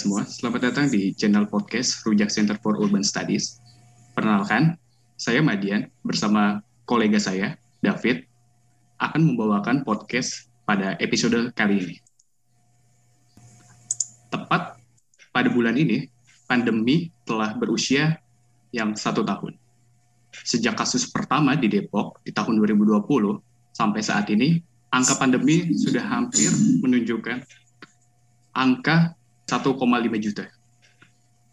semua, selamat datang di channel podcast Rujak Center for Urban Studies. Perkenalkan, saya Madian bersama kolega saya, David, akan membawakan podcast pada episode kali ini. Tepat pada bulan ini, pandemi telah berusia yang satu tahun. Sejak kasus pertama di Depok di tahun 2020 sampai saat ini, angka pandemi sudah hampir menunjukkan angka 1,5 juta.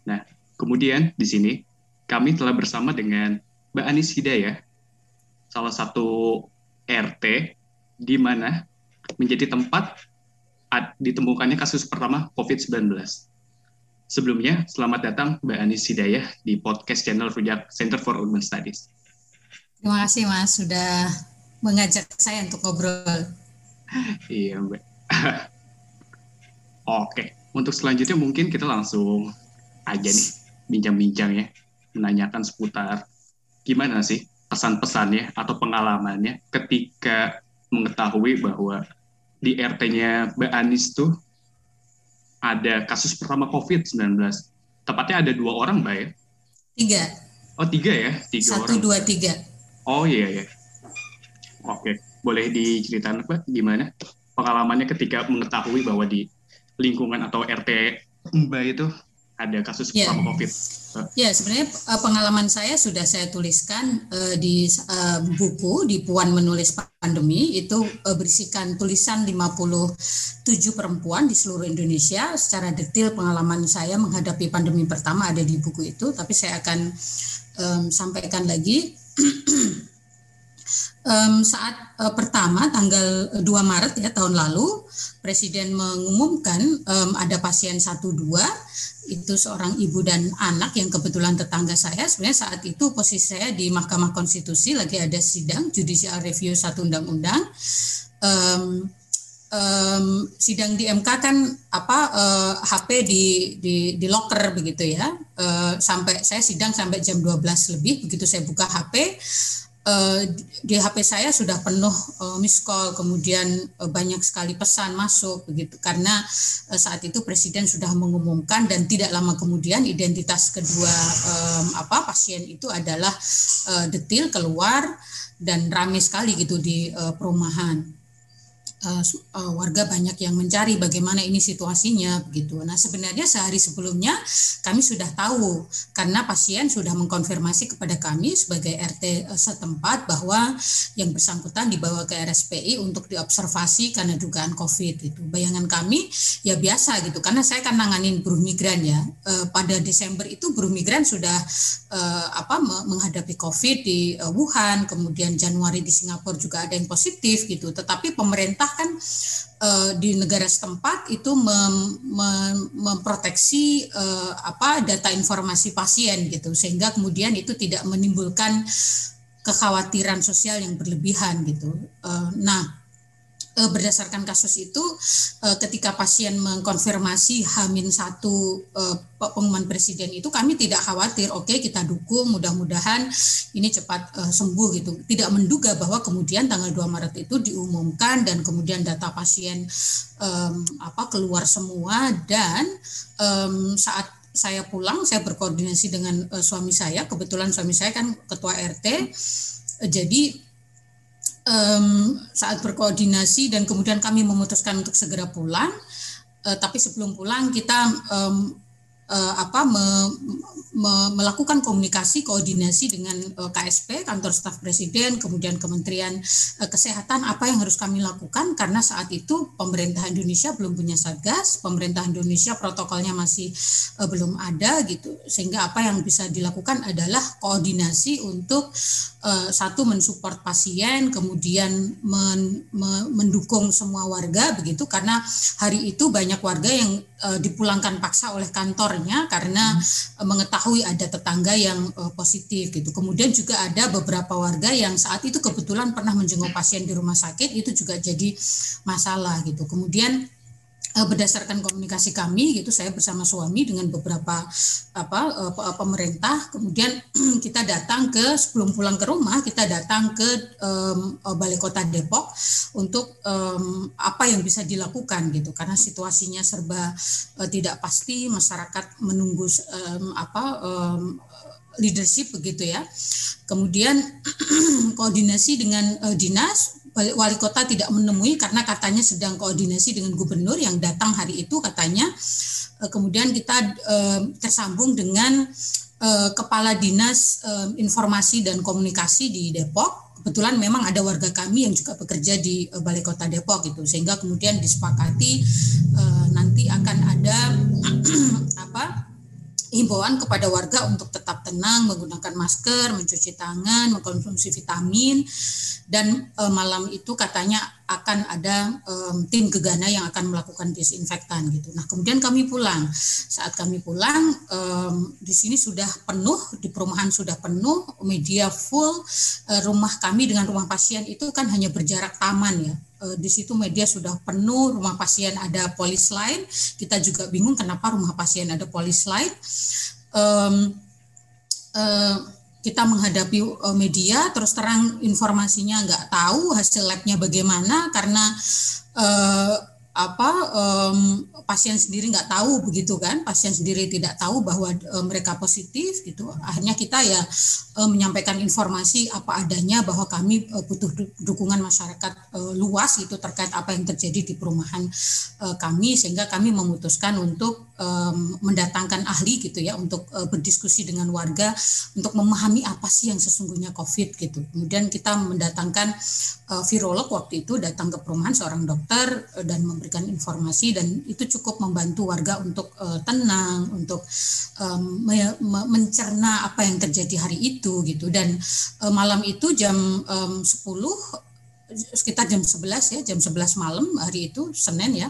Nah, kemudian di sini kami telah bersama dengan Mbak Anis Hidayah, salah satu RT di mana menjadi tempat ditemukannya kasus pertama COVID-19. Sebelumnya, selamat datang Mbak Anis Hidayah di podcast channel Rujak Center for Urban Studies. Terima kasih Mas sudah mengajak saya untuk ngobrol. iya Mbak. Oke, untuk selanjutnya mungkin kita langsung aja nih bincang-bincang ya, menanyakan seputar gimana sih pesan-pesannya atau pengalamannya ketika mengetahui bahwa di RT-nya Mbak Anis tuh ada kasus pertama COVID-19. Tepatnya ada dua orang, Mbak ya? Tiga. Oh, tiga ya? Tiga Satu, orang. dua, tiga. Oh iya, iya. Oke, boleh diceritakan Mbak gimana pengalamannya ketika mengetahui bahwa di lingkungan atau RT Mbak itu? ada kasus yeah. pertama COVID? Ya, sebenarnya pengalaman saya sudah saya tuliskan uh, di uh, buku di Puan Menulis Pandemi. Itu uh, berisikan tulisan 57 perempuan di seluruh Indonesia. Secara detail pengalaman saya menghadapi pandemi pertama ada di buku itu, tapi saya akan um, sampaikan lagi um, saat uh, pertama tanggal 2 Maret ya tahun lalu presiden mengumumkan um, ada pasien 12 itu seorang ibu dan anak yang kebetulan tetangga saya. Sebenarnya saat itu posisi saya di Mahkamah Konstitusi lagi ada sidang judicial review satu undang-undang. Um, um, sidang di MK kan apa uh, eh, HP di di di locker begitu ya. Uh, sampai saya sidang sampai jam 12 lebih begitu saya buka HP uh, di HP saya sudah penuh uh, miss call, kemudian uh, banyak sekali pesan masuk begitu. Karena uh, saat itu presiden sudah mengumumkan dan tidak lama kemudian identitas kedua um, apa pasien itu adalah uh, detil keluar dan ramai sekali gitu di uh, perumahan uh, uh, warga banyak yang mencari bagaimana ini situasinya begitu. Nah, sebenarnya sehari sebelumnya kami sudah tahu karena pasien sudah mengkonfirmasi kepada kami sebagai RT uh, setempat bahwa yang bersangkutan dibawa ke RSPI untuk diobservasi karena dugaan COVID itu. Bayangan kami ya biasa gitu karena saya kan nanganin buruh migran ya. Uh, pada Desember itu buruh migran sudah uh, apa menghadapi COVID di uh, Wuhan, kemudian Januari di Singapura juga ada yang positif gitu. Tetapi pemerintah kan uh, di negara setempat itu mem, mem, memproteksi uh, apa data informasi pasien gitu sehingga kemudian itu tidak menimbulkan kekhawatiran sosial yang berlebihan gitu. Uh, nah uh, berdasarkan kasus itu uh, ketika pasien mengkonfirmasi Hamin satu uh, pengumuman presiden itu kami tidak khawatir oke okay, kita dukung mudah-mudahan ini cepat uh, sembuh gitu. Tidak menduga bahwa kemudian tanggal 2 Maret itu diumumkan dan kemudian data pasien um, apa keluar semua dan um, saat saya pulang saya berkoordinasi dengan uh, suami saya. Kebetulan suami saya kan ketua RT jadi um, saat berkoordinasi dan kemudian kami memutuskan untuk segera pulang. Uh, tapi sebelum pulang kita um, uh, apa me, me, melakukan komunikasi koordinasi dengan uh, KSP kantor staf presiden kemudian Kementerian uh, Kesehatan apa yang harus kami lakukan? Karena saat itu pemerintah Indonesia belum punya satgas pemerintah Indonesia protokolnya masih uh, belum ada gitu. Sehingga apa yang bisa dilakukan adalah koordinasi untuk satu mensupport pasien kemudian men, me, mendukung semua warga begitu. Karena hari itu banyak warga yang uh, dipulangkan paksa oleh kantornya karena hmm. mengetahui ada tetangga yang uh, positif gitu. Kemudian juga ada beberapa warga yang saat itu kebetulan pernah menjenguk pasien di rumah sakit itu juga jadi masalah gitu. Kemudian Eh, berdasarkan komunikasi kami gitu saya bersama suami dengan beberapa apa uh, pemerintah kemudian kita datang ke sebelum pulang ke rumah kita datang ke um, balai kota Depok untuk um, apa yang bisa dilakukan gitu. Karena situasinya serba uh, tidak pasti masyarakat menunggu um, apa um, leadership begitu ya. Kemudian koordinasi dengan uh, dinas wali kota tidak menemui karena katanya sedang koordinasi dengan gubernur yang datang hari itu katanya eh, kemudian kita eh, tersambung dengan eh, kepala dinas informasi dan komunikasi di Depok. Kebetulan memang ada warga kami yang juga bekerja di balai kota Depok gitu. Sehingga kemudian disepakati nanti akan ada apa himbauan kepada warga untuk tetap tenang, menggunakan masker, mencuci tangan, mengkonsumsi vitamin, dan e, malam itu katanya akan ada e, tim gegana yang akan melakukan disinfektan gitu. Nah kemudian kami pulang. Saat kami pulang e, di sini sudah penuh, di perumahan sudah penuh, media full, e, rumah kami dengan rumah pasien itu kan hanya berjarak taman ya di situ media sudah penuh, rumah pasien ada polis lain. Kita juga bingung kenapa rumah pasien ada polis lain. Um, uh, kita menghadapi uh, media, terus terang informasinya nggak tahu hasil labnya bagaimana karena uh, apa um, pasien sendiri nggak tahu begitu kan? Pasien sendiri tidak tahu bahwa um, mereka positif gitu. Akhirnya kita ya um, menyampaikan informasi apa adanya bahwa kami uh, butuh dukungan masyarakat uh, luas itu terkait apa yang terjadi di perumahan uh, kami sehingga kami memutuskan untuk um, mendatangkan ahli gitu ya untuk uh, berdiskusi dengan warga untuk memahami apa sih yang sesungguhnya COVID gitu. Kemudian kita mendatangkan uh, virolog waktu itu datang ke perumahan seorang dokter uh, dan memberi memberikan informasi dan itu cukup membantu warga untuk uh, tenang, untuk um, me me mencerna apa yang terjadi hari itu gitu. Dan uh, malam itu jam um, 10 sekitar jam 11 ya, jam 11 malam hari itu Senin ya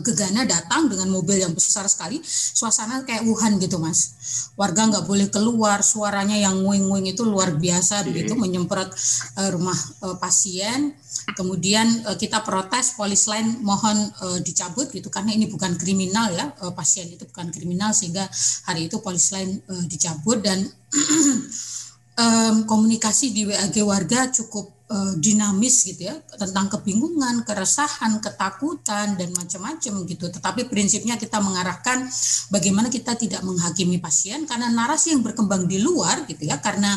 gegana datang dengan mobil yang besar sekali, suasana kayak Wuhan gitu mas. Warga nggak boleh keluar, suaranya yang nguing-nguing itu luar biasa okay. begitu menyemprot uh, rumah uh, pasien. Kemudian uh, kita protes, polis lain mohon uh, dicabut gitu karena ini bukan kriminal ya, uh, pasien itu bukan kriminal sehingga hari itu polis lain uh, dicabut dan um, komunikasi di WAG warga cukup uh, dinamis gitu ya tentang kebingungan, keresahan, ketakutan dan macam-macam gitu. Tetapi prinsipnya kita mengarahkan bagaimana kita tidak menghakimi pasien karena narasi yang berkembang di luar gitu ya karena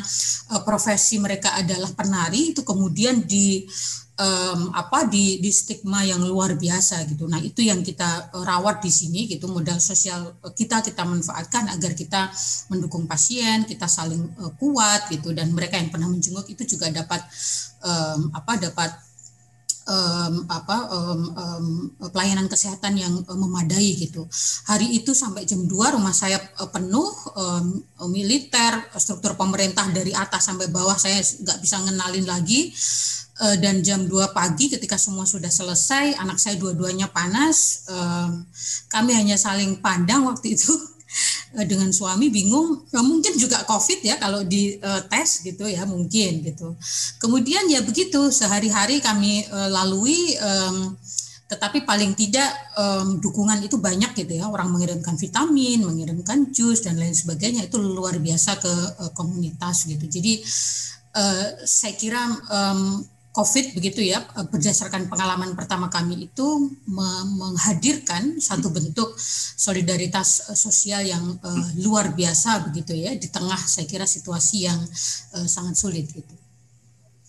uh, profesi mereka adalah penari itu kemudian di um, apa di, di stigma yang luar biasa gitu. Nah itu yang kita rawat di sini gitu modal sosial uh, kita kita manfaatkan agar kita mendukung pasien, kita saling uh, kuat gitu dan mereka yang pernah menjenguk itu juga dapat um, apa dapat um, apa um, um, pelayanan kesehatan yang um, memadai gitu. Hari itu sampai jam 2 rumah saya uh, penuh um, militer, struktur pemerintah dari atas sampai bawah saya nggak bisa ngenalin lagi uh, dan jam 2 pagi ketika semua sudah selesai anak saya dua-duanya panas uh, kami hanya saling pandang waktu itu dengan suami bingung uh, mungkin juga covid ya kalau di uh, tes gitu ya mungkin gitu. Kemudian ya begitu sehari-hari kami uh, lalui um, tetapi paling tidak um, dukungan itu banyak gitu ya. Orang mengirimkan vitamin mengirimkan jus dan lain sebagainya itu luar biasa ke uh, komunitas gitu. Jadi uh, saya kira um, COVID begitu ya, eh, berdasarkan pengalaman pertama kami itu menghadirkan satu bentuk solidaritas eh, sosial yang uh, luar biasa begitu ya di tengah saya kira situasi yang uh, sangat sulit gitu.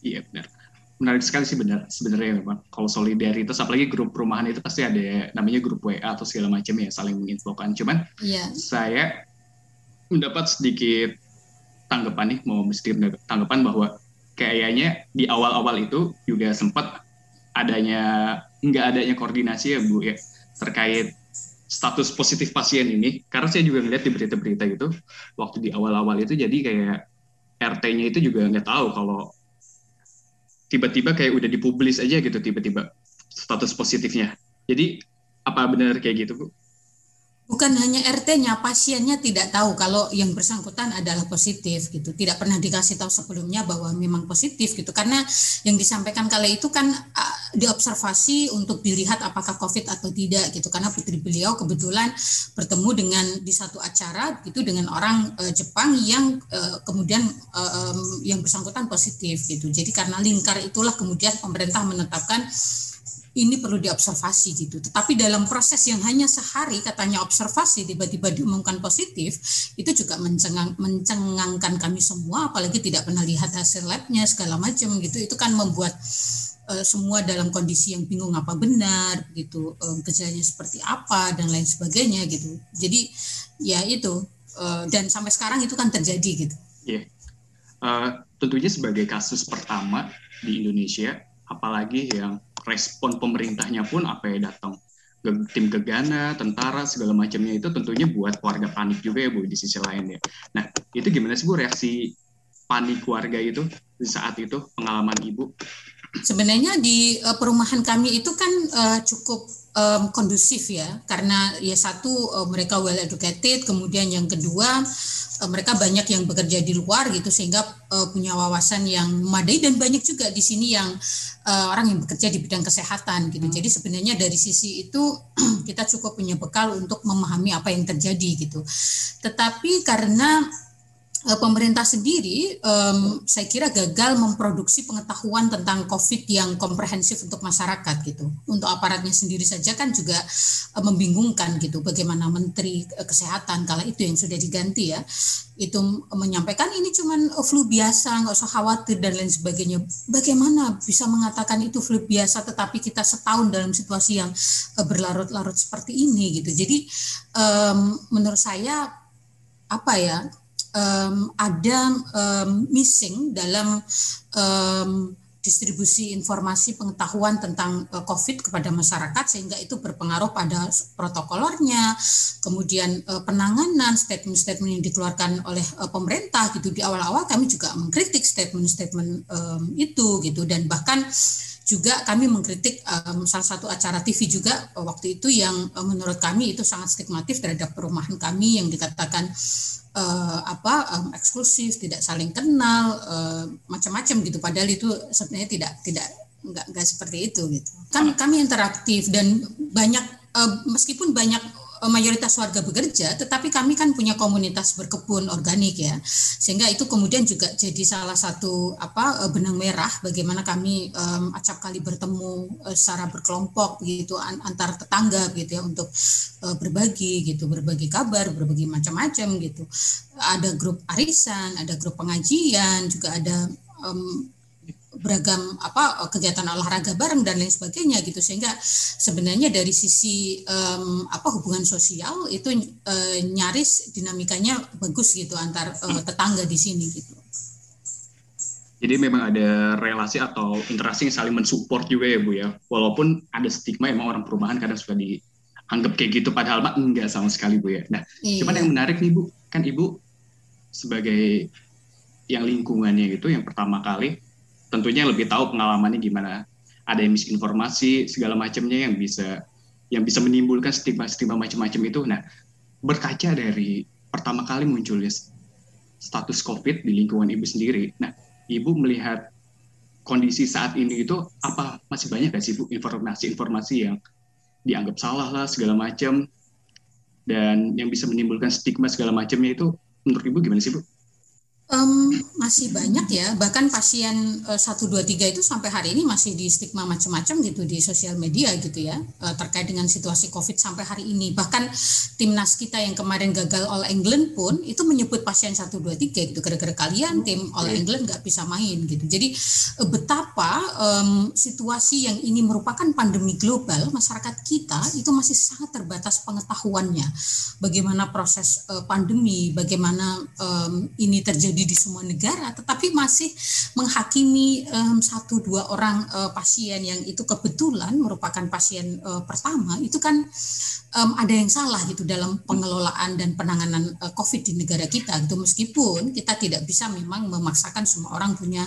Iya benar. Menarik sekali sih benar sebenarnya memang kalau solidaritas apalagi grup perumahan itu pasti ada namanya grup WA atau segala macam ya saling menginfokan. Cuman yeah. saya mendapat sedikit tanggapan nih mau mesti tanggapan bahwa kayaknya di awal-awal itu juga sempat adanya nggak adanya koordinasi ya Bu ya terkait status positif pasien ini karena saya juga ngeliat di berita-berita itu waktu di awal-awal itu jadi kayak RT-nya itu juga nggak tahu kalau tiba-tiba kayak udah dipublis aja gitu tiba-tiba status positifnya jadi apa benar kayak gitu Bu? Bukan hanya RT-nya, pasiennya tidak tahu kalau yang bersangkutan adalah positif gitu. Tidak pernah dikasih tahu sebelumnya bahwa memang positif gitu. Karena yang disampaikan kali itu kan diobservasi untuk dilihat apakah COVID atau tidak gitu. Karena putri beliau kebetulan bertemu dengan di satu acara gitu dengan orang uh, Jepang yang uh, kemudian um, yang bersangkutan positif gitu. Jadi karena lingkar itulah kemudian pemerintah menetapkan ini perlu diobservasi gitu. Tetapi dalam proses yang hanya sehari katanya observasi tiba-tiba diumumkan positif itu juga mencengang, mencengangkan kami semua apalagi tidak pernah lihat hasil labnya segala macam gitu. Itu kan membuat uh, semua dalam kondisi yang bingung apa benar gitu, um, gejalanya seperti apa dan lain sebagainya gitu. Jadi ya itu uh, dan sampai sekarang itu kan terjadi gitu. Iya. Yeah. Uh, tentunya sebagai kasus pertama di Indonesia apalagi yang respon pemerintahnya pun apa ya datang tim gegana, tentara segala macamnya itu tentunya buat warga panik juga ya Bu di sisi lain ya. Nah, itu gimana sih Bu reaksi panik warga itu di saat itu pengalaman Ibu? Sebenarnya di uh, perumahan kami itu kan uh, cukup um, kondusif ya karena ya satu uh, mereka well educated, kemudian yang kedua uh, mereka banyak yang bekerja di luar gitu sehingga uh, punya wawasan yang memadai dan banyak juga di sini yang uh, orang yang bekerja di bidang kesehatan gitu. Hmm. Jadi sebenarnya dari sisi itu kita cukup punya bekal untuk memahami apa yang terjadi gitu. Tetapi karena pemerintah sendiri um, saya kira gagal memproduksi pengetahuan tentang COVID yang komprehensif untuk masyarakat gitu. Untuk aparatnya sendiri saja kan juga uh, membingungkan gitu. Bagaimana Menteri Kesehatan kala itu yang sudah diganti ya itu menyampaikan ini cuman flu biasa nggak usah khawatir dan lain sebagainya. Bagaimana bisa mengatakan itu flu biasa tetapi kita setahun dalam situasi yang berlarut-larut seperti ini gitu. Jadi um, menurut saya apa ya um, ada um, missing dalam um, distribusi informasi pengetahuan tentang uh, COVID kepada masyarakat sehingga itu berpengaruh pada protokolornya, kemudian uh, penanganan statement-statement yang dikeluarkan oleh uh, pemerintah gitu. Di awal-awal kami juga mengkritik statement-statement um, itu gitu. Dan bahkan juga kami mengkritik um, salah satu acara TV juga waktu itu yang uh, menurut kami itu sangat stigmatif terhadap perumahan kami yang dikatakan uh, apa um, eksklusif, tidak saling kenal, uh, macam-macam gitu. Padahal itu sebenarnya tidak tidak nggak nggak seperti itu gitu. Kami kami interaktif dan banyak uh, meskipun banyak Eh, mayoritas warga bekerja, tetapi kami kan punya komunitas berkebun organik ya, sehingga itu kemudian juga jadi salah satu apa eh, benang merah bagaimana kami um, acap kali bertemu uh, secara berkelompok gitu an antar tetangga gitu ya untuk uh, berbagi gitu, berbagi kabar, berbagi macam-macam gitu. Ada grup arisan, ada grup pengajian, juga ada um, beragam apa kegiatan olahraga bareng dan lain sebagainya gitu sehingga sebenarnya dari sisi um, apa hubungan sosial itu uh, nyaris dinamikanya bagus gitu antar uh, tetangga di sini gitu. Jadi memang ada relasi atau interaksi yang saling mensupport juga ya Bu ya. Walaupun ada stigma emang orang perumahan kadang suka dianggap kayak gitu padahal mah enggak sama sekali Bu ya. Nah, iya. cuman yang menarik nih Bu, kan Ibu sebagai yang lingkungannya gitu yang pertama kali tentunya lebih tahu pengalamannya gimana. Ada yang misinformasi segala macamnya yang bisa yang bisa menimbulkan stigma-stigma macam-macam itu. Nah berkaca dari pertama kali munculnya status COVID di lingkungan ibu sendiri. Nah ibu melihat kondisi saat ini itu apa masih banyak gak sih bu informasi-informasi yang dianggap salah lah segala macam dan yang bisa menimbulkan stigma segala macamnya itu menurut ibu gimana sih bu? Um, masih banyak ya, bahkan pasien uh, 1, 2, 3 itu sampai hari ini masih di stigma macam-macam gitu di sosial media gitu ya, uh, terkait dengan situasi COVID sampai hari ini. Bahkan timnas kita yang kemarin gagal All England pun itu menyebut pasien 1, 2, 3 gitu, gara-gara kalian tim All England nggak bisa main gitu. Jadi uh, betapa um, situasi yang ini merupakan pandemi global, masyarakat kita itu masih sangat terbatas pengetahuannya. Bagaimana proses uh, pandemi, bagaimana um, ini terjadi terjadi di semua negara, tetapi masih menghakimi um, satu dua orang uh, pasien yang itu kebetulan merupakan pasien uh, pertama, itu kan um, ada yang salah gitu dalam pengelolaan dan penanganan uh, COVID di negara kita gitu. Meskipun kita tidak bisa memang memaksakan semua orang punya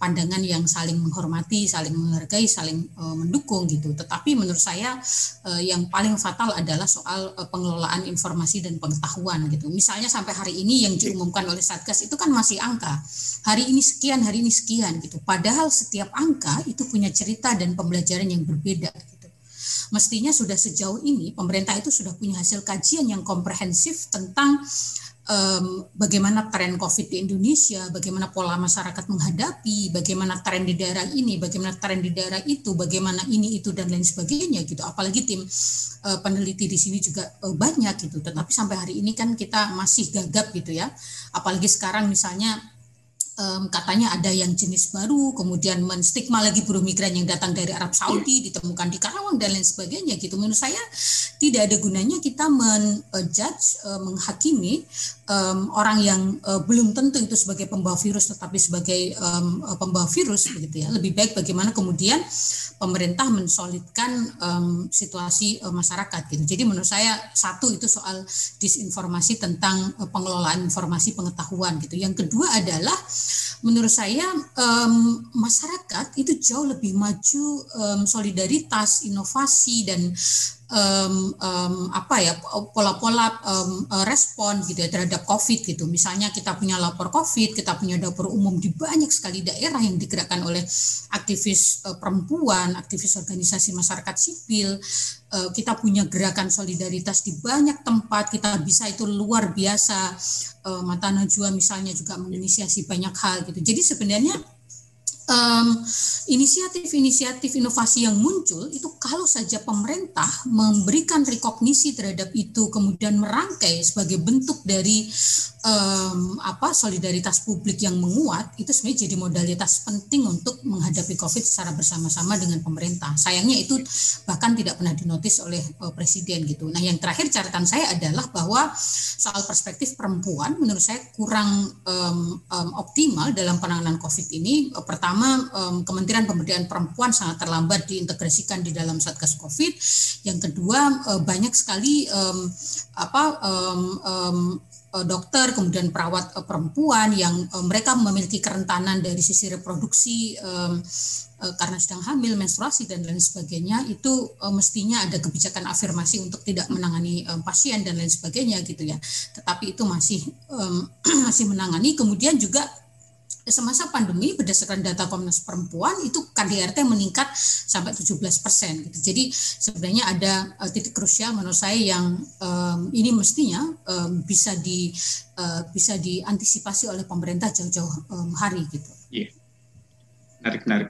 pandangan yang saling menghormati, saling menghargai, saling uh, mendukung gitu. Tetapi menurut saya uh, yang paling fatal adalah soal uh, pengelolaan informasi dan pengetahuan gitu. Misalnya sampai hari ini yang diumumkan oleh Satgas itu kan masih angka. Hari ini sekian, hari ini sekian gitu. Padahal setiap angka itu punya cerita dan pembelajaran yang berbeda gitu. Mestinya sudah sejauh ini pemerintah itu sudah punya hasil kajian yang komprehensif tentang um, bagaimana tren COVID di Indonesia, bagaimana pola masyarakat menghadapi, bagaimana tren di daerah ini, bagaimana tren di daerah itu, bagaimana ini itu dan lain sebagainya gitu. Apalagi tim uh, peneliti di sini juga uh, banyak gitu. Tetapi sampai hari ini kan kita masih gagap gitu ya. Apalagi sekarang misalnya um, katanya ada yang jenis baru, kemudian menstigma lagi buruh migran yang datang dari Arab Saudi ditemukan di Karawang dan lain sebagainya gitu. Menurut saya tidak ada gunanya kita menjudge, uh, menghakimi um, orang yang uh, belum tentu itu sebagai pembawa virus, tetapi sebagai um, pembawa virus begitu ya. Lebih baik bagaimana kemudian pemerintah mensolidkan um, situasi uh, masyarakat gitu. Jadi menurut saya satu itu soal disinformasi tentang uh, pengelolaan informasi pengetahuan gitu. Yang kedua adalah menurut saya um, masyarakat itu jauh lebih maju um, solidaritas, inovasi dan um, um, apa ya pola-pola um, respon gitu ya terhadap COVID gitu. Misalnya kita punya lapor COVID, kita punya dapur umum di banyak sekali daerah yang digerakkan oleh aktivis uh, perempuan, aktivis organisasi masyarakat sipil. Uh, kita punya gerakan solidaritas di banyak tempat. Kita bisa itu luar biasa. Uh, Mata Najwa misalnya juga menginisiasi banyak hal gitu. Jadi sebenarnya inisiatif-inisiatif um, inovasi yang muncul itu kalau saja pemerintah memberikan rekognisi terhadap itu kemudian merangkai sebagai bentuk dari um, apa solidaritas publik yang menguat itu sebenarnya jadi modalitas penting untuk menghadapi COVID secara bersama-sama dengan pemerintah. Sayangnya itu bahkan tidak pernah dinotis oleh uh, presiden gitu. Nah yang terakhir catatan saya adalah bahwa soal perspektif perempuan menurut saya kurang um, um, optimal dalam penanganan COVID ini. Pertama pertama um, Kementerian Pemberdayaan Perempuan sangat terlambat diintegrasikan di dalam Satgas Covid. Yang kedua uh, banyak sekali um, apa um, um, dokter kemudian perawat uh, perempuan yang uh, mereka memiliki kerentanan dari sisi reproduksi karena sedang hamil, menstruasi dan lain sebagainya itu mestinya ada kebijakan afirmasi untuk tidak menangani pasien dan lain sebagainya gitu ya. Tetapi itu masih masih menangani. Kemudian juga semasa pandemi berdasarkan data Komnas Perempuan itu KDRT meningkat sampai 17 persen. Gitu. Jadi sebenarnya ada uh, titik krusial menurut saya yang um, ini mestinya um, bisa di uh, bisa diantisipasi oleh pemerintah jauh-jauh um, hari gitu. Iya, menarik menarik.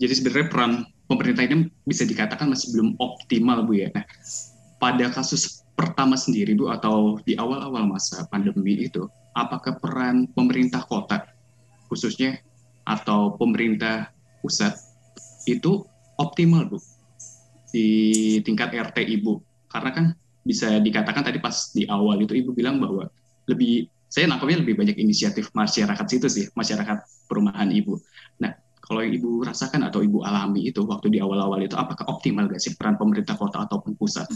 Jadi sebenarnya peran pemerintah ini bisa dikatakan masih belum optimal bu ya. Nah, pada kasus pertama sendiri bu atau di awal-awal masa pandemi itu, apakah peran pemerintah kota khususnya atau pemerintah pusat itu optimal bu di tingkat RT ibu. Karena kan bisa dikatakan tadi pas di awal itu ibu bilang bahwa lebih saya nangkapnya lebih banyak inisiatif masyarakat situ sih masyarakat perumahan ibu. Nah kalau yang ibu rasakan atau ibu alami itu waktu di awal-awal itu apakah optimal gak sih peran pemerintah kota ataupun pusat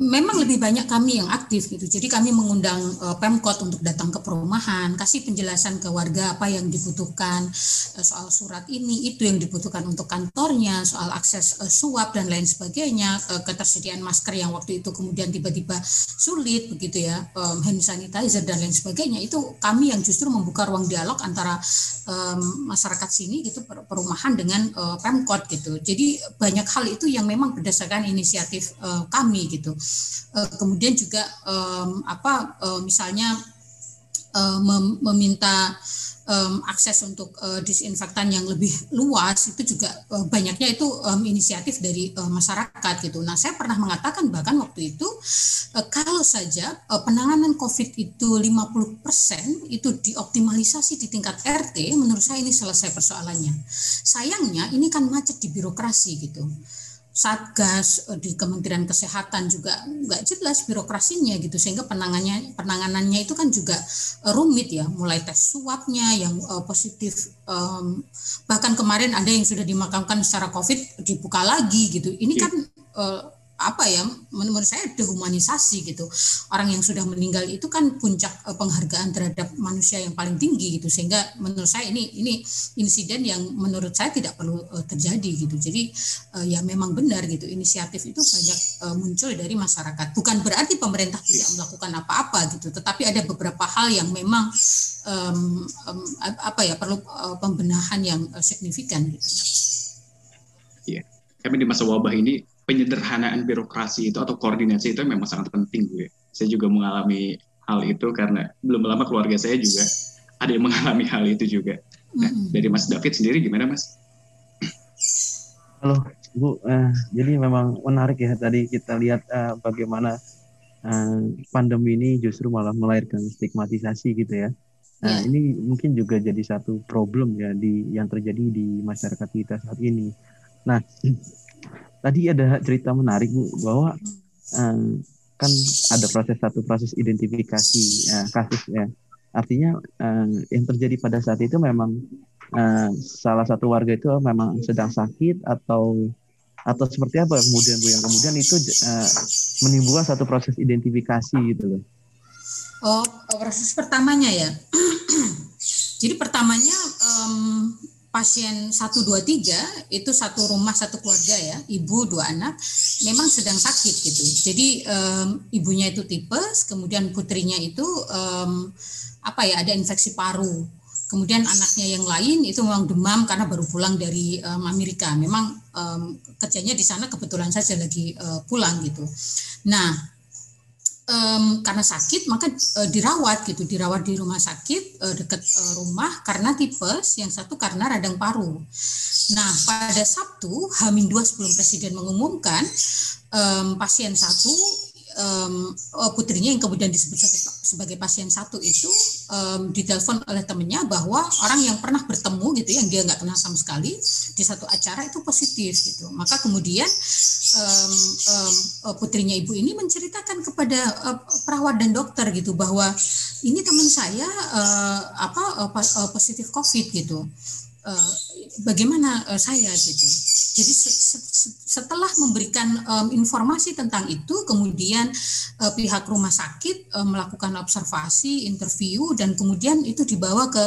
memang lebih banyak kami yang aktif gitu. Jadi kami mengundang uh, Pemkot untuk datang ke perumahan, kasih penjelasan ke warga apa yang dibutuhkan uh, soal surat ini, itu yang dibutuhkan untuk kantornya, soal akses uh, suap dan lain sebagainya, uh, ketersediaan masker yang waktu itu kemudian tiba-tiba sulit begitu ya, um, hand sanitizer dan lain sebagainya. Itu kami yang justru membuka ruang dialog antara um, masyarakat sini gitu perumahan dengan uh, Pemkot gitu. Jadi banyak hal itu yang memang berdasarkan inisiatif uh, kami gitu. Eh, kemudian juga um, apa uh, misalnya mem meminta um, akses untuk uh, disinfektan yang lebih luas itu juga uh, banyaknya itu um, inisiatif dari uh, masyarakat gitu. Nah, saya pernah mengatakan bahkan waktu itu uh, kalau saja uh, penanganan COVID itu 50% itu dioptimalisasi di tingkat RT, menurut saya ini selesai persoalannya. Sayangnya ini kan macet di birokrasi gitu satgas eh, di Kementerian Kesehatan juga nggak jelas birokrasinya gitu. Sehingga penanganannya penanganannya itu kan juga uh, rumit ya. Mulai tes swabnya yang uh, positif um, bahkan kemarin ada yang sudah dimakamkan secara COVID dibuka lagi gitu. Ini iya. kan uh, apa ya menurut saya dehumanisasi gitu. Orang yang sudah meninggal itu kan puncak eh, penghargaan terhadap manusia yang paling tinggi gitu. Sehingga menurut saya ini ini insiden yang menurut saya tidak perlu uh, terjadi gitu. Jadi uh, ya memang benar gitu. Inisiatif itu banyak muncul dari masyarakat. Bukan berarti pemerintah tidak melakukan apa-apa gitu. Tetapi ada beberapa hal yang memang um, um, apa ya perlu pembenahan yang signifikan gitu. Iya, kami di masa wabah ini penyederhanaan birokrasi itu atau koordinasi itu memang sangat penting gue. Saya juga mengalami hal itu karena belum lama keluarga saya juga ada yang mengalami hal itu juga. Nah, dari Mas David sendiri gimana Mas? Halo Bu, uh, jadi memang menarik ya tadi kita lihat uh, bagaimana uh, pandemi ini justru malah melahirkan stigmatisasi gitu ya. Nah, yeah. ini mungkin juga jadi satu problem ya di yang terjadi di masyarakat kita saat ini. Nah, tadi ada cerita menarik Bu bahwa um, kan ada proses satu proses identifikasi uh, kasus ya. Artinya uh, yang terjadi pada saat itu memang salah satu warga itu memang sedang sakit atau atau seperti apa kemudian Bu yang kemudian itu uh, menimbulkan satu proses identifikasi gitu loh. Oh, proses pertamanya ya. Jadi pertamanya um, pasien 123 itu satu rumah satu keluarga ya, ibu dua anak memang sedang sakit gitu. Jadi um, ibunya itu tipes, kemudian putrinya itu um, apa ya ada infeksi paru. Kemudian anaknya yang lain itu memang demam karena baru pulang dari um, Amerika. Memang um, kerjanya di sana kebetulan saja lagi uh, pulang gitu. Nah, um, karena sakit maka uh, dirawat gitu. Dirawat di rumah sakit uh, dekat uh, rumah karena tipes yang satu karena radang paru. Nah pada Sabtu Hamin dua sebelum presiden mengumumkan um, pasien satu um, putrinya yang kemudian disebut sebagai pasien satu itu um, ditelepon oleh temennya bahwa orang yang pernah bertemu gitu yang dia nggak kenal sama sekali di satu acara itu positif gitu. Maka kemudian um, um, putrinya ibu ini menceritakan kepada uh, perawat dan dokter gitu bahwa ini teman saya uh, apa uh, positif covid gitu uh, bagaimana uh, saya gitu jadi setelah memberikan um, informasi tentang itu, kemudian uh, pihak rumah sakit uh, melakukan observasi, interview, dan kemudian itu dibawa ke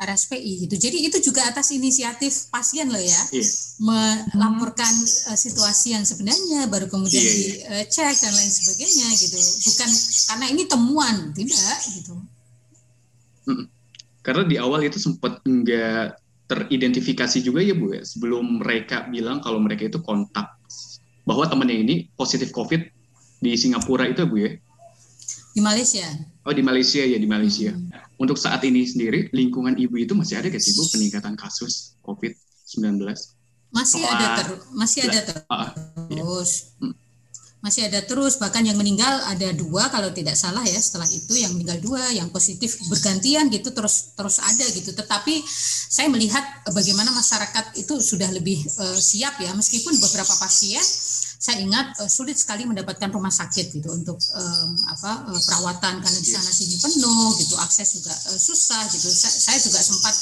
RSPI gitu. Jadi itu juga atas inisiatif pasien loh ya, yeah. melaporkan uh, situasi yang sebenarnya, baru kemudian yeah, yeah. dicek dan lain sebagainya gitu. Bukan karena ini temuan, tidak gitu. Karena di awal itu sempat enggak teridentifikasi juga ya Bu ya sebelum mereka bilang kalau mereka itu kontak bahwa temannya ini positif COVID di Singapura itu Bu ya? Di Malaysia. Oh di Malaysia ya di Malaysia. Hmm. Untuk saat ini sendiri lingkungan ibu itu masih ada gak sih Bu peningkatan kasus COVID-19? Masih ada terus, masih ada terus. Uh, iya. Masih ada terus bahkan yang meninggal ada dua kalau tidak salah ya setelah itu yang meninggal dua yang positif bergantian gitu terus terus ada gitu. Tetapi saya melihat bagaimana masyarakat itu sudah lebih uh, siap ya. Meskipun beberapa pasien saya ingat uh, sulit sekali mendapatkan rumah sakit gitu untuk um, apa uh, perawatan karena di sana sini penuh gitu akses juga uh, susah gitu. Saya, saya juga sempat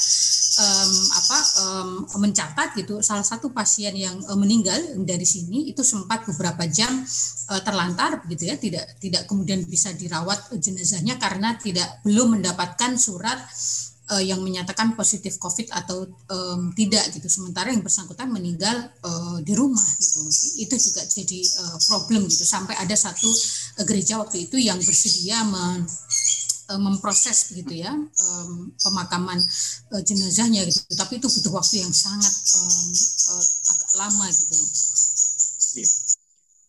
um, apa um, mencatat gitu salah satu pasien yang uh, meninggal dari sini itu sempat beberapa jam uh, terlantar begitu ya tidak tidak kemudian bisa dirawat jenazahnya karena tidak belum mendapatkan surat uh, yang menyatakan positif COVID atau um, tidak gitu. Sementara yang bersangkutan meninggal uh, di rumah gitu. Itu juga jadi uh, problem gitu. Sampai ada satu gereja waktu itu yang bersedia men uh, memproses begitu ya um, pemakaman uh, jenazahnya gitu. Tapi itu butuh waktu yang sangat um, uh, agak lama gitu. Iya.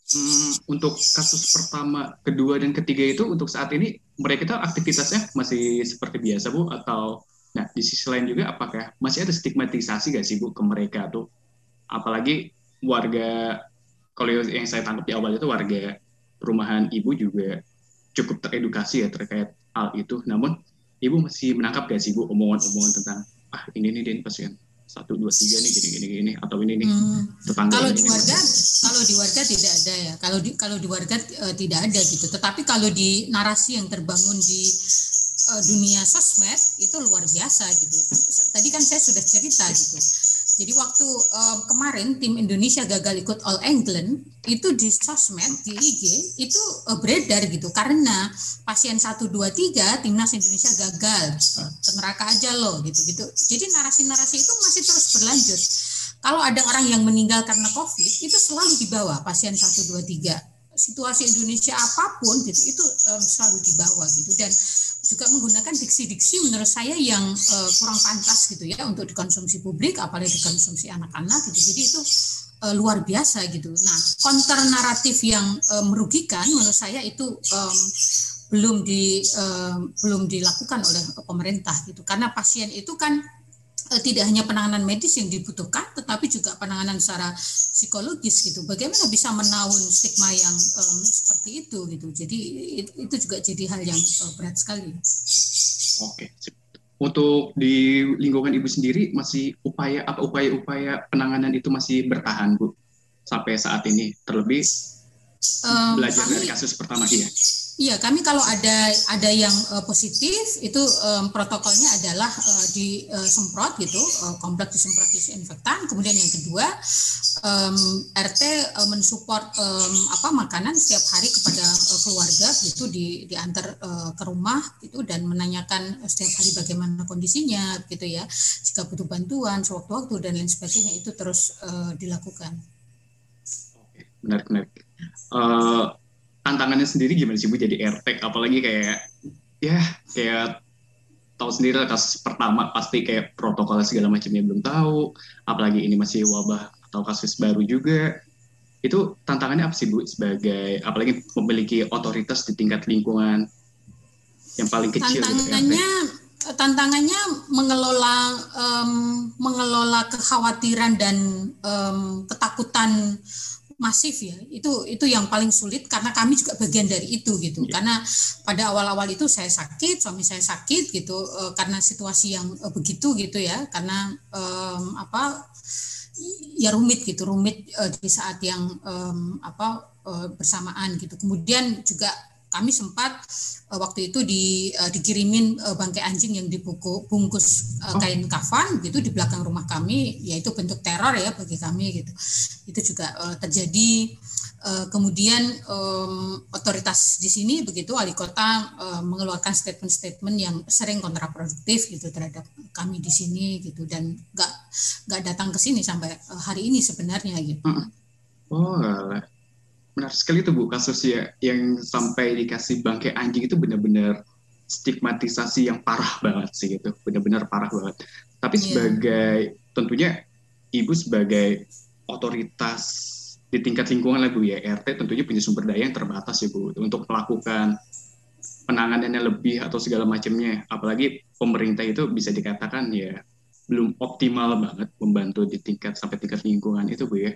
hmm, untuk kasus pertama kedua dan ketiga itu untuk saat ini mereka aktivitasnya masih seperti biasa bu? Atau nah di sisi lain juga apakah masih ada stigmatisasi gak sih bu ke mereka tuh? Apalagi warga kalau yang saya tangkap di awal itu warga perumahan ibu juga cukup teredukasi ya terkait hal itu. Namun ibu masih menangkap gak sih bu omongan-omongan tentang ah ini nih den pasien satu dua tiga nih gini gini gini atau ini nih hmm. tetangga kalau di warga kalau di warga tidak ada ya. Kalau di kalau di warga uh, tidak ada gitu. Tetapi kalau di narasi yang terbangun di uh, dunia sosmed itu luar biasa gitu. Tadi kan saya sudah cerita gitu jadi waktu um, kemarin tim Indonesia gagal ikut All England itu di sosmed di IG itu uh, beredar gitu karena pasien 1 2 3 timnas Indonesia gagal ke neraka aja loh gitu gitu. Jadi narasi-narasi itu masih terus berlanjut. Kalau ada orang yang meninggal karena Covid itu selalu dibawa pasien 1 2 3 situasi Indonesia apa pun gitu itu um, selalu dibawa gitu dan juga menggunakan diksi-diksi menurut saya yang uh, kurang pantas gitu ya untuk dikonsumsi publik apalagi dikonsumsi anak-anak gitu. Jadi itu uh, luar biasa gitu. Nah counter naratif yang uh, merugikan menurut saya itu um, belum di uh, belum dilakukan oleh pemerintah gitu. Karena pasien itu kan tidak hanya penanganan medis yang dibutuhkan, tetapi juga penanganan secara psikologis gitu. Bagaimana bisa menaun stigma yang um, seperti itu gitu. Jadi itu juga jadi hal yang uh, berat sekali. Oke. Untuk di lingkungan ibu sendiri masih upaya apa upaya-upaya penanganan itu masih bertahan bu sampai saat ini terlebih um, belajar kami, dari kasus pertama ya. Iya, kami kalau ada ada yang uh, positif itu um, protokolnya adalah uh, disemprot gitu, uh, kompleks disemprot disinfektan. Kemudian yang kedua um, RT uh, mensupport um, apa makanan setiap hari kepada uh, keluarga gitu di diantar uh, ke rumah gitu dan menanyakan setiap hari bagaimana kondisinya gitu ya. Jika butuh bantuan sewaktu-waktu dan lain sebagainya itu terus uh, dilakukan. Menarik menarik. Uh, tantangannya sendiri gimana sih Bu jadi RT apalagi kayak ya kayak tahu sendiri kasus pertama pasti kayak protokol segala macamnya belum tahu apalagi ini masih wabah atau kasus baru juga. Itu tantangannya apa sih Bu sebagai apalagi memiliki otoritas di tingkat lingkungan yang paling kecil tantangannya gitu, tantangannya mengelola um, mengelola kekhawatiran dan um, ketakutan masif ya. Itu itu yang paling sulit karena kami juga bagian dari itu gitu. Yeah. karena pada awal-awal itu saya sakit suami saya sakit gitu uh, karena situasi yang uh, begitu gitu ya. Karena um, apa ya rumit gitu rumit uh, di saat yang um, apa uh, bersamaan gitu. Kemudian juga kami sempat uh, waktu itu di, uh, dikirimin uh, bangkai anjing yang dibungkus uh, kain kafan gitu di belakang rumah kami yaitu bentuk teror ya bagi kami gitu. Itu juga uh, terjadi uh, kemudian um, otoritas di sini begitu wali kota uh, mengeluarkan statement-statement yang sering kontraproduktif gitu terhadap kami di sini gitu dan nggak nggak datang ke sini sampai uh, hari ini sebenarnya gitu. Oh, benar sekali tuh Bu kasus ya yang sampai dikasih bangkai anjing itu benar-benar stigmatisasi yang parah banget sih gitu, benar-benar parah banget. Tapi yeah. sebagai tentunya ibu sebagai otoritas di tingkat lingkungan lah Bu ya RT tentunya punya sumber daya yang terbatas ya Bu untuk melakukan penanganannya lebih atau segala macamnya. Apalagi pemerintah itu bisa dikatakan ya belum optimal banget membantu di tingkat sampai tingkat lingkungan itu Bu ya.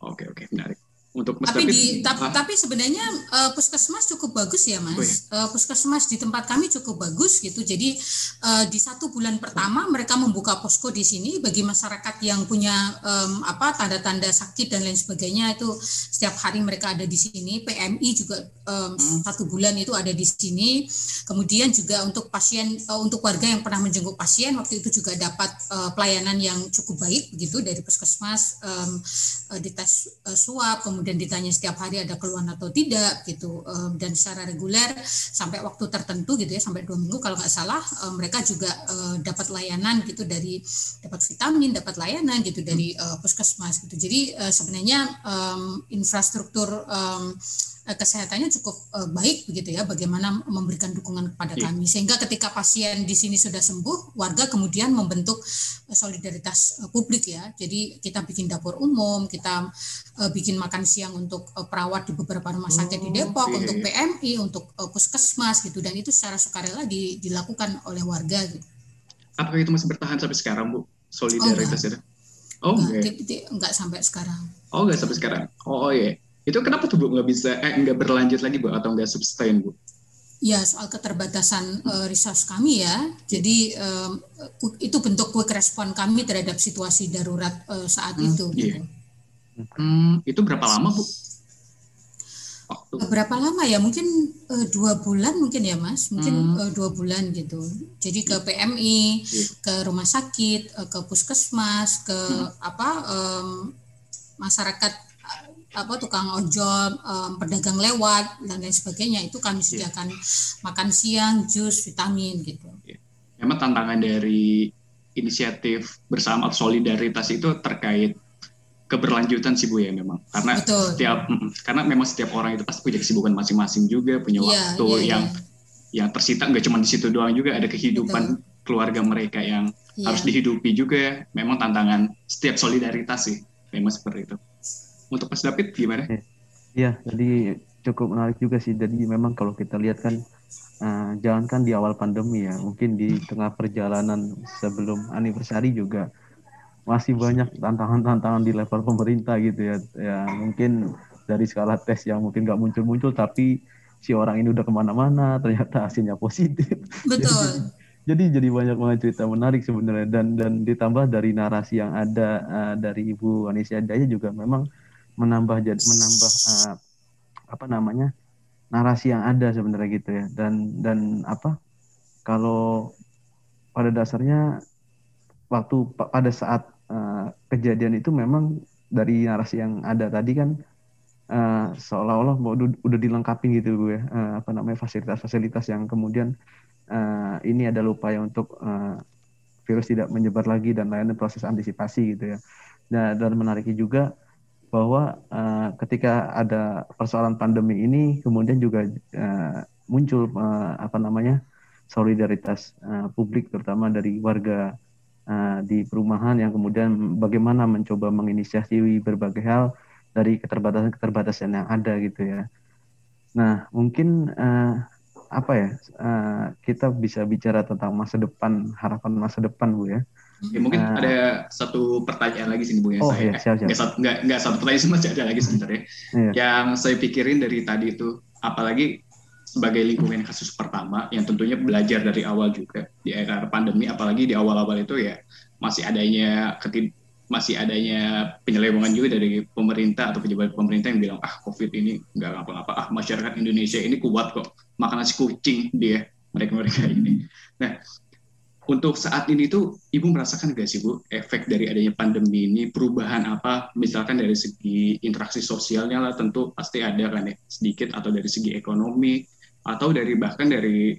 Oke oke menarik untuk tapi di tapi, ah. tapi sebenarnya uh, puskesmas cukup bagus ya mas oh, iya. uh, puskesmas di tempat kami cukup bagus gitu jadi uh, di satu bulan pertama mereka membuka posko di sini bagi masyarakat yang punya um, apa tanda-tanda sakit dan lain sebagainya itu setiap hari mereka ada di sini PMI juga um, hmm. satu bulan itu ada di sini kemudian juga untuk pasien uh, untuk warga yang pernah menjenguk pasien waktu itu juga dapat uh, pelayanan yang cukup baik begitu dari puskesmas um, uh, dites uh, swab kemudian kemudian ditanya setiap hari ada keluhan atau tidak gitu. Dan secara reguler sampai waktu tertentu gitu ya sampai dua minggu kalau nggak salah mereka juga dapat layanan gitu dari dapat vitamin dapat layanan gitu dari puskesmas gitu. Jadi sebenarnya infrastruktur Eh, kesehatannya cukup uh, baik begitu ya bagaimana memberikan dukungan kepada yeah. kami sehingga ketika pasien di sini sudah sembuh warga kemudian membentuk uh, solidaritas uh, publik ya jadi kita bikin dapur umum kita uh, bikin makan siang untuk uh, perawat di beberapa rumah sakit oh, di Depok okay. untuk PMI untuk uh, puskesmas gitu dan itu secara sukarela di, dilakukan oleh warga gitu. Apakah itu masih bertahan sampai sekarang Bu solidaritas oh, itu? Oh enggak, okay. enggak sampai sekarang. Oh enggak sampai sekarang. Oh, oh iya. Itu kenapa tuh Bu nggak bisa eh nggak berlanjut lagi Bu atau nggak sustain Bu? Ya soal keterbatasan uh, resource kami ya, jadi um, itu bentuk quick respon kami terhadap situasi darurat uh, saat hmm, itu. Iya. Gitu. Hmm, itu berapa lama bu? Waktu. Berapa lama ya? Mungkin uh, dua bulan mungkin ya mas, mungkin hmm. uh, dua bulan gitu. Jadi ke PMI, yeah. ke rumah sakit, uh, ke puskesmas, ke hmm. apa um, masyarakat apa tukang ojol, um, pedagang lewat dan lain sebagainya itu kami iya. sediakan yeah. makan siang, jus, vitamin gitu. Yeah. Memang tantangan dari inisiatif bersama solidaritas itu terkait keberlanjutan sih Bu ya memang karena Betul. setiap karena memang setiap orang itu pasti punya kesibukan masing-masing juga punya yeah, waktu yeah, yang yeah. yang tersita nggak cuma di situ doang juga ada kehidupan Betul. keluarga mereka yang yeah. harus dihidupi juga memang tantangan setiap solidaritas sih memang seperti itu untuk Mas David gimana? Iya, jadi cukup menarik juga sih. Jadi memang kalau kita lihat kan, uh, jangankan di awal pandemi ya, mungkin di tengah perjalanan sebelum anniversary juga masih banyak tantangan-tantangan di level pemerintah gitu ya. Ya mungkin dari skala tes yang mungkin nggak muncul-muncul, tapi si orang ini udah ke mana-mana, ternyata hasilnya positif. Betul. jadi jadi banyak banget cerita menarik sebenarnya dan dan ditambah dari narasi yang ada uh, dari Ibu Anisia Daya juga memang menambah menambah uh, apa namanya narasi yang ada sebenarnya gitu ya dan dan apa kalau pada dasarnya waktu pada saat uh, kejadian itu memang dari narasi yang ada tadi kan uh, seolah-olah udah, udah dilengkapi gitu gue ya uh, apa namanya fasilitas-fasilitas yang kemudian uh, ini adalah upaya untuk uh, virus tidak menyebar lagi dan lainnya proses antisipasi gitu ya. Nah, dan menariknya juga bahwa uh, ketika ada persoalan pandemi ini kemudian juga uh, muncul uh, apa namanya solidaritas uh, publik terutama dari warga uh, di perumahan yang kemudian bagaimana mencoba menginisiasi berbagai hal dari keterbatasan-keterbatasan yang ada gitu ya. Nah mungkin uh, apa ya uh, kita bisa bicara tentang masa depan harapan masa depan bu ya Ya, mungkin uh, ada satu pertanyaan lagi sini Bu ya oh, saya. Iya, siap, siap. Nggak, satu, nggak, nggak satu pertanyaan sih masih ada lagi sebenarnya. Iya. Yang saya pikirin dari tadi itu, apalagi sebagai lingkungan kasus pertama yang tentunya belajar dari awal juga di era pandemi apalagi di awal-awal itu ya masih adanya ketid masih adanya penyelewengan juga dari pemerintah atau pejabat pemerintah yang bilang ah covid ini nggak apa-apa ah masyarakat Indonesia ini kuat kok makan nasi kucing dia mereka mereka ini nah untuk saat ini tuh Ibu merasakan nggak sih Bu efek dari adanya pandemi ini perubahan apa misalkan dari segi interaksi sosialnya lah tentu pasti ada kan ya sedikit atau dari segi ekonomi atau dari bahkan dari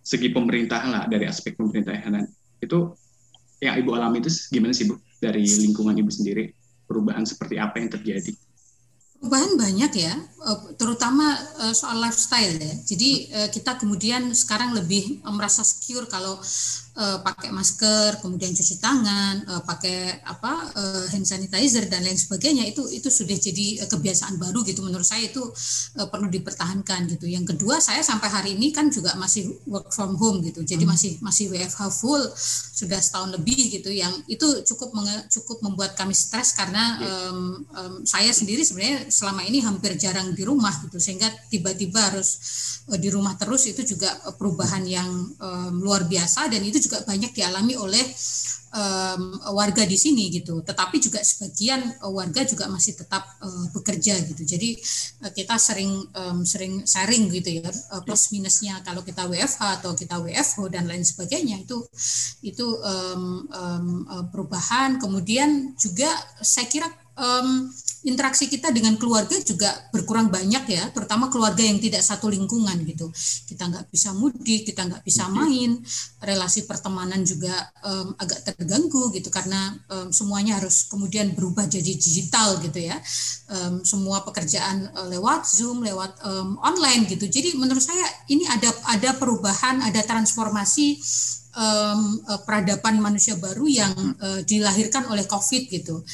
segi pemerintahan lah dari aspek pemerintahan itu yang Ibu alami itu gimana sih Bu dari lingkungan Ibu sendiri perubahan seperti apa yang terjadi? Perubahan banyak ya, eh, terutama eh, soal lifestyle ya. Jadi eh, kita kemudian sekarang lebih merasa secure kalau uh, pakai masker, kemudian cuci tangan, uh, pakai apa uh, hand sanitizer dan lain sebagainya itu itu sudah jadi uh, kebiasaan baru gitu menurut saya itu uh, perlu dipertahankan gitu. Yang kedua saya sampai hari ini kan juga masih work from home gitu. Jadi hmm. masih masih WFH full sudah setahun lebih gitu yang itu cukup menge, cukup membuat kami stres karena um, um, saya sendiri sebenarnya selama ini hampir jarang di rumah gitu sehingga tiba-tiba harus uh, di rumah terus itu juga perubahan yang um, luar biasa dan itu juga banyak dialami oleh um, warga di sini gitu. Tetapi juga sebagian uh, warga juga masih tetap uh, bekerja gitu. Jadi uh, kita sering um, sering sharing gitu ya plus minusnya kalau kita WFH atau kita WFO dan lain sebagainya itu itu um, um, perubahan. Kemudian juga saya kira um, interaksi kita dengan keluarga juga berkurang banyak ya, terutama keluarga yang tidak satu lingkungan gitu. Kita nggak bisa mudik, kita nggak bisa main, relasi pertemanan juga um, agak terganggu gitu karena um, semuanya harus kemudian berubah jadi digital gitu ya. Um, semua pekerjaan uh, lewat Zoom, lewat um, online gitu. Jadi menurut saya ini ada ada perubahan, ada transformasi um, peradaban manusia baru yang uh, dilahirkan oleh COVID gitu.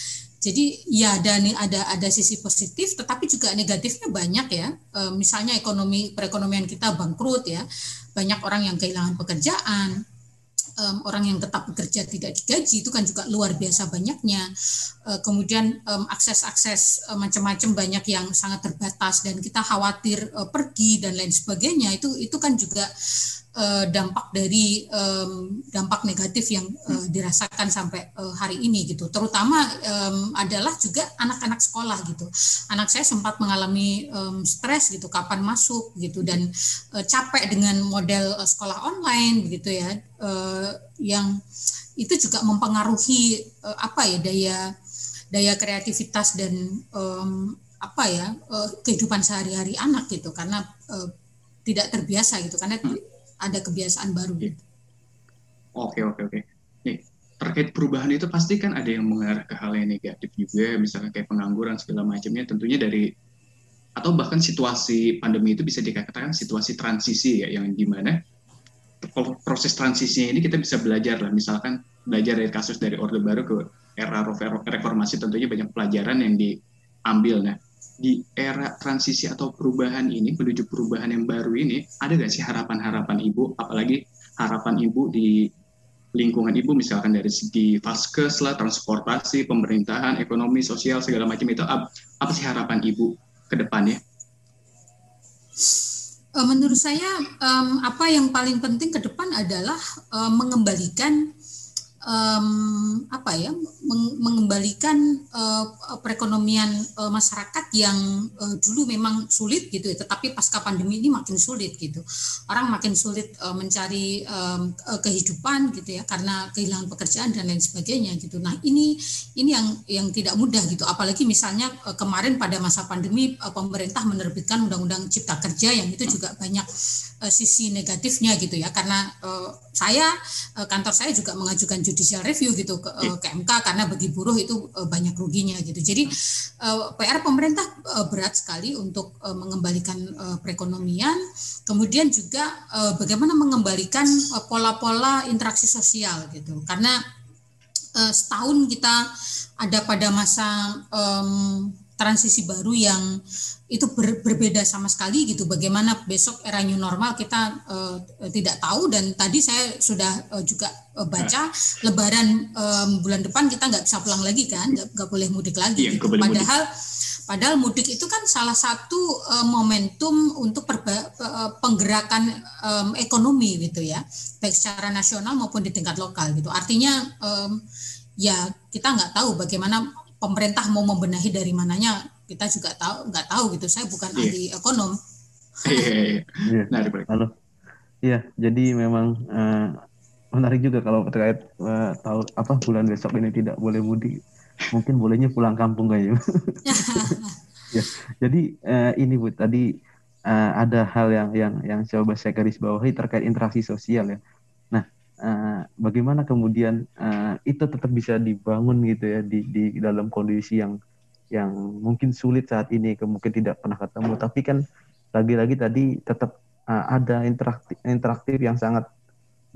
Jadi ya ada nih ada ada sisi positif, tetapi juga negatifnya banyak ya. E, misalnya ekonomi perekonomian kita bangkrut ya, banyak orang yang kehilangan pekerjaan, um, orang yang tetap bekerja tidak digaji itu kan juga luar biasa banyaknya. Uh, kemudian um, akses-akses uh, macam-macam banyak yang sangat terbatas dan kita khawatir uh, pergi dan lain sebagainya itu itu kan juga uh, dampak dari um, dampak negatif yang uh, dirasakan sampai uh, hari ini gitu. Terutama um, adalah juga anak-anak sekolah gitu. Anak saya sempat mengalami um, stres gitu kapan masuk gitu dan uh, capek dengan model uh, sekolah online begitu ya. Uh, yang itu juga mempengaruhi uh, apa ya daya daya kreativitas dan um, apa ya uh, kehidupan sehari-hari anak gitu. Karena uh, tidak terbiasa gitu. Karena hmm ada kebiasaan baru. Oke oke oke. Nih terkait perubahan itu pasti kan ada yang mengarah ke hal yang negatif juga, misalnya kayak pengangguran segala macamnya. Tentunya dari atau bahkan situasi pandemi itu bisa dikatakan situasi transisi ya, yang di mana proses transisinya ini kita bisa belajar lah, misalkan belajar dari kasus dari Orde Baru ke era reformasi tentunya banyak pelajaran yang diambil. Nah, di era transisi atau perubahan ini menuju perubahan yang baru ini ada nggak sih harapan-harapan ibu? Apalagi harapan ibu di lingkungan ibu misalkan dari segi vaskes lah transportasi pemerintahan ekonomi sosial segala macam itu. Apa sih harapan ibu ke depannya? Eh, menurut saya apa yang paling penting ke depan adalah um, mengembalikan um, apa ya meng mengembalikan uh, perekonomian uh, masyarakat yang uh, dulu memang sulit gitu ya tetapi pasca pandemi ini makin sulit gitu. Orang makin sulit uh, mencari um, kehidupan gitu ya karena kehilangan pekerjaan dan lain sebagainya gitu. Nah ini ini yang yang tidak mudah gitu. Apalagi misalnya uh, kemarin pada masa pandemi uh, pemerintah menerbitkan undang-undang cipta kerja yang itu juga banyak uh, sisi negatifnya gitu ya karena uh, saya uh, kantor saya juga mengajukan judicial review gitu ke, uh, ke MK karena bagi buruh itu uh, banyak ruginya gitu. Jadi PR pemerintah berat sekali untuk mengembalikan perekonomian, kemudian juga bagaimana mengembalikan pola-pola interaksi sosial gitu. Karena setahun kita ada pada masa um, transisi baru yang itu ber, berbeda sama sekali gitu. Bagaimana besok era new normal kita uh, tidak tahu dan tadi saya sudah uh, juga uh, baca nah. Lebaran um, bulan depan kita nggak bisa pulang lagi kan, nggak boleh mudik lagi. Iya, gitu. Padahal mudik. padahal mudik itu kan salah satu uh, momentum untuk perba, uh, penggerakan um, ekonomi gitu ya, baik secara nasional maupun di tingkat lokal gitu. Artinya um, ya kita nggak tahu bagaimana pemerintah mau membenahi dari mananya kita juga tahu nggak tahu gitu. Saya bukan yeah. ahli ekonom. Iya yeah, yeah, yeah. halo. Iya jadi memang uh, menarik juga kalau terkait uh, tahu apa bulan besok ini tidak boleh mudik. Mungkin bolehnya pulang kampung kayaknya ya jadi uh, ini bu tadi uh, ada hal yang yang yang coba saya garis bawahi terkait interaksi sosial ya uh, bagaimana kemudian uh, itu tetap bisa dibangun gitu ya di di dalam kondisi yang yang mungkin sulit saat ini, mungkin tidak pernah ketemu, tapi kan lagi-lagi tadi tetap uh, ada interaktif, interaktif yang sangat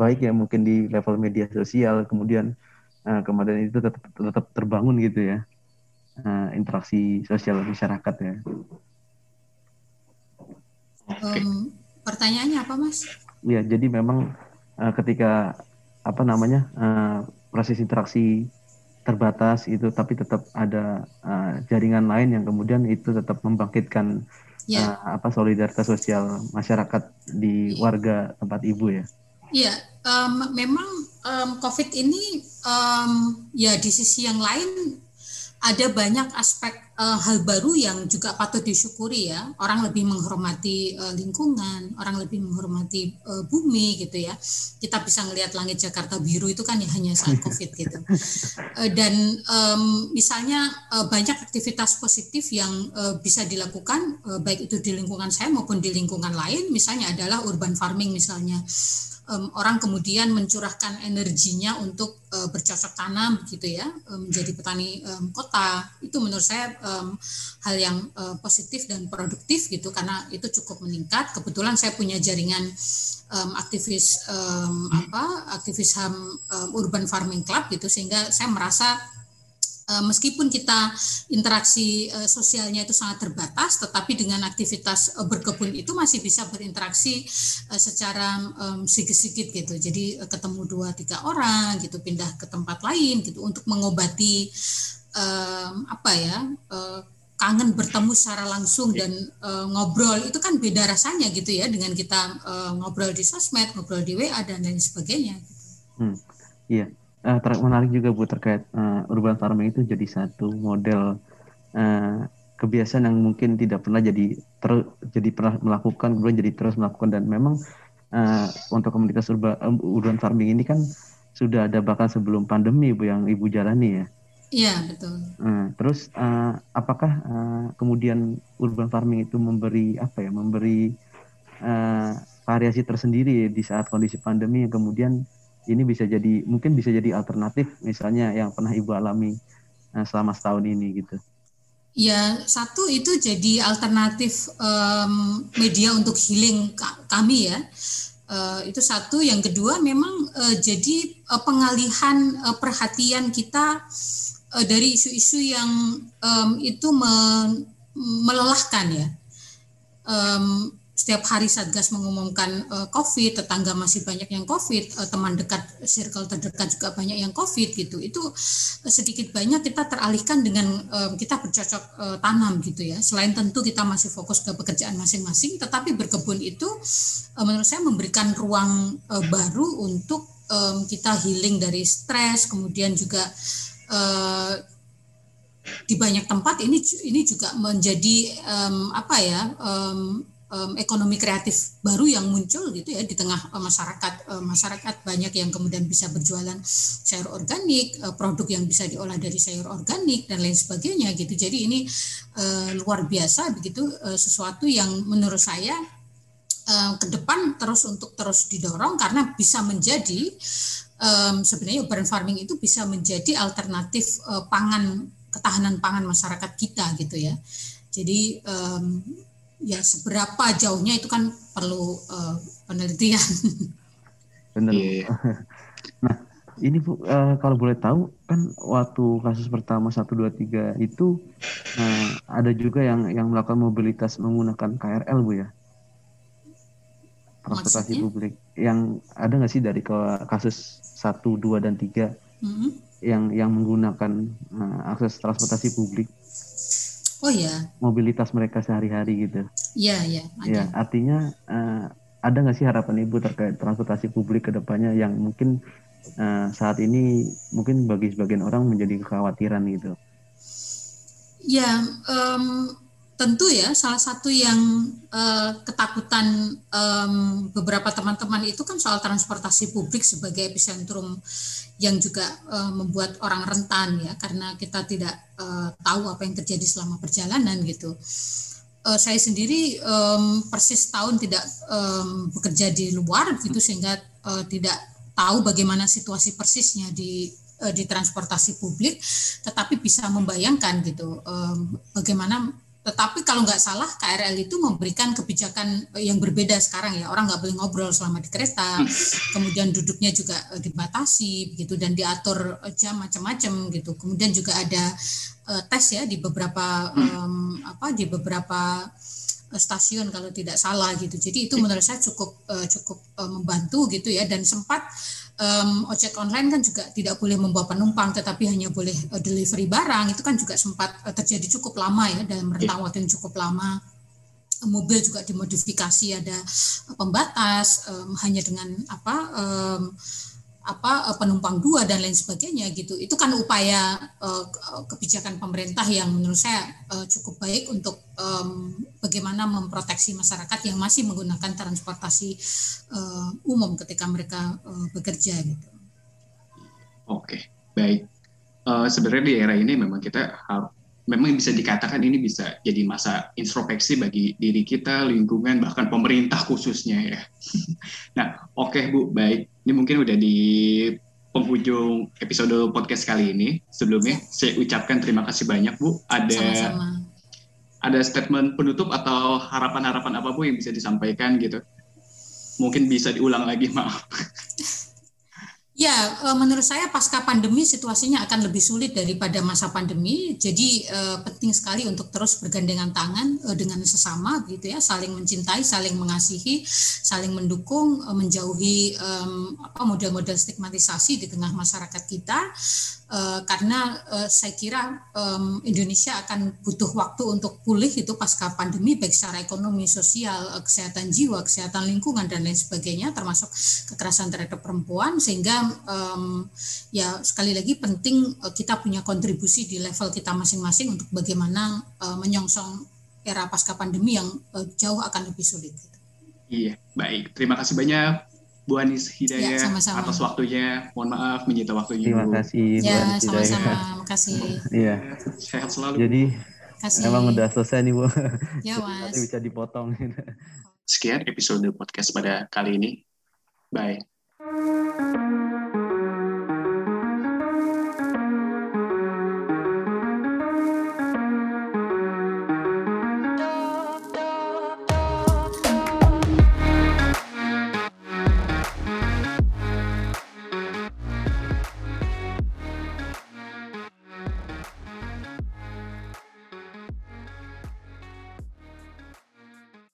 baik ya mungkin di level media sosial, kemudian uh, kemudian itu tetap tetap terbangun gitu ya uh, interaksi sosial masyarakat ya. Um, pertanyaannya apa mas? Ya jadi memang uh, ketika apa namanya uh, proses interaksi terbatas itu tapi tetap ada uh, jaringan lain yang kemudian itu tetap membangkitkan yeah. uh, apa solidaritas sosial masyarakat di warga tempat ibu ya. Iya, um, memang um, COVID ini um, ya di sisi yang lain ada banyak aspek uh, hal baru yang juga patut disyukuri ya. Orang lebih menghormati uh, lingkungan, orang lebih menghormati uh, bumi gitu ya. Kita bisa ngelihat langit Jakarta biru itu kan ya hanya saat Covid gitu. Uh, dan um, misalnya uh, banyak aktivitas positif yang uh, bisa dilakukan uh, baik itu di lingkungan saya maupun di lingkungan lain. Misalnya adalah urban farming misalnya um, orang kemudian mencurahkan energinya untuk uh, bercocok tanam begitu ya um, menjadi petani um, kota. Itu menurut saya um, hal yang uh, positif dan produktif gitu karena itu cukup meningkat. Kebetulan saya punya jaringan um, aktivis um, apa aktivis ham um, urban farming club gitu sehingga saya merasa meskipun kita interaksi uh, sosialnya itu sangat terbatas, tetapi dengan aktivitas uh, berkebun itu masih bisa berinteraksi secara sedikit-sedikit gitu. Jadi ketemu dua tiga orang gitu, pindah ke tempat lain gitu untuk mengobati apa ya kangen bertemu secara langsung dan ngobrol itu kan beda rasanya gitu ya dengan kita ngobrol di sosmed, ngobrol di WA dan lain sebagainya. Hmm, iya uh, menarik juga bu terkait uh, urban farming itu jadi satu model uh, kebiasaan yang mungkin tidak pernah jadi ter, jadi pernah melakukan kemudian jadi terus melakukan dan memang uh, untuk komunitas urban, urban farming ini kan sudah ada bahkan sebelum pandemi bu yang ibu jalani ya. Iya betul. Uh, terus uh, apakah uh, kemudian urban farming itu memberi apa ya memberi uh, variasi tersendiri di saat kondisi pandemi yang kemudian ini bisa jadi mungkin bisa jadi alternatif misalnya yang pernah ibu alami uh, selama setahun ini gitu. Ya satu itu jadi alternatif um, media untuk healing kami ya. Uh, itu satu. Yang kedua memang uh, jadi uh, pengalihan uh, perhatian kita uh, dari isu-isu yang um, itu me melelahkan ya. Um, setiap hari Satgas mengumumkan uh, COVID, tetangga masih banyak yang COVID, uh, teman dekat, circle terdekat juga banyak yang COVID gitu. Itu uh, sedikit banyak kita teralihkan dengan uh, kita bercocok uh, tanam gitu ya. Selain tentu kita masih fokus ke pekerjaan masing-masing, tetapi berkebun itu uh, menurut saya memberikan ruang uh, baru untuk um, kita healing dari stres, kemudian juga uh, di banyak tempat ini ini juga menjadi um, apa ya um, um, ekonomi kreatif baru yang muncul gitu ya di tengah uh, masyarakat uh, masyarakat banyak yang kemudian bisa berjualan sayur organik uh, produk yang bisa diolah dari sayur organik dan lain sebagainya gitu. Jadi ini uh, luar biasa begitu uh, sesuatu yang menurut saya uh, ke depan terus untuk terus didorong karena bisa menjadi um, sebenarnya urban farming itu bisa menjadi alternatif uh, pangan ketahanan pangan masyarakat kita gitu ya. Jadi um, ya seberapa jauhnya itu kan perlu uh, penelitian. Benar. Yeah. nah, ini Bu uh, kalau boleh tahu kan waktu kasus pertama 123 itu uh, ada juga yang yang melakukan mobilitas menggunakan KRL Bu ya. Transportasi Maksudnya? publik. Yang ada nggak sih dari ke kasus 1 2 dan 3 mm -hmm. yang yang menggunakan uh, akses transportasi publik Oh ya. Mobilitas mereka sehari-hari gitu. Iya, iya. Ya, artinya uh, ada nggak sih harapan Ibu terkait transportasi publik ke depannya yang mungkin uh, saat ini mungkin bagi sebagian orang menjadi kekhawatiran gitu? Ya, um, tentu ya salah satu yang uh, ketakutan um, beberapa teman-teman itu kan soal transportasi publik sebagai epicentrum yang juga uh, membuat orang rentan ya karena kita tidak uh, tahu apa yang terjadi selama perjalanan gitu. Uh, saya sendiri um, persis tahun tidak um, bekerja di luar gitu sehingga uh, tidak tahu bagaimana situasi persisnya di di transportasi publik, tetapi bisa membayangkan gitu bagaimana tetapi kalau nggak salah KRL itu memberikan kebijakan eh, yang berbeda sekarang ya. Orang nggak boleh ngobrol selama di kereta, kemudian duduknya juga eh, dibatasi begitu dan diatur eh, jam macam-macam gitu. Kemudian juga ada uh, tes ya di beberapa um, apa di beberapa stasiun kalau tidak salah gitu. Jadi itu menurut saya cukup uh, cukup uh, membantu gitu ya. Dan sempat um, ojek online kan juga tidak boleh membawa penumpang tetapi hanya boleh uh, delivery barang. Itu kan juga sempat uh, terjadi cukup lama ya dalam rentang waktu yang cukup lama. Mobil juga dimodifikasi ada pembatas um, hanya dengan apa um, apa eh, penumpang dua dan lain sebagainya gitu itu kan upaya uh, kebijakan pemerintah yang menurut saya cukup baik untuk bagaimana memproteksi masyarakat yang masih menggunakan transportasi umum ketika mereka bekerja gitu. Oke baik sebenarnya di era ini memang kita harus memang bisa dikatakan ini bisa jadi masa introspeksi bagi diri kita, lingkungan, bahkan pemerintah khususnya ya. nah, oke okay, Bu, baik. Ini mungkin udah di penghujung episode podcast kali ini. Sebelumnya saya ucapkan terima kasih banyak Bu. Ada Sama-sama. ada statement penutup atau harapan-harapan apa Bu yang bisa disampaikan gitu? Mungkin bisa diulang lagi, maaf. Ya, eh, menurut saya pasca pandemi situasinya akan lebih sulit daripada masa pandemi. Jadi eh, penting sekali untuk terus bergandengan tangan eh, dengan sesama, gitu ya, saling mencintai, saling mengasihi, saling mendukung, menjauhi model-model stigmatisasi di tengah masyarakat kita. Eh, karena eh, saya kira Indonesia akan butuh waktu untuk pulih itu pasca pandemi, baik secara ekonomi, sosial, eh, kesehatan jiwa, kesehatan lingkungan dan lain sebagainya, termasuk kekerasan terhadap perempuan, sehingga ya sekali lagi penting kita punya kontribusi di level kita masing-masing untuk bagaimana menyongsong era pasca pandemi yang uh, jauh akan lebih sulit. Iya, baik. Terima kasih banyak Bu Anis Hidayah ya, atas waktunya. Mohon maaf menyita waktunya. Terima kasih Ya, sama-sama. Makasih. Iya. Sehat selalu. Jadi Kasih. Emang udah selesai nih Bu. Ya, Mas. bisa dipotong. Sekian episode podcast pada kali ini. Bye.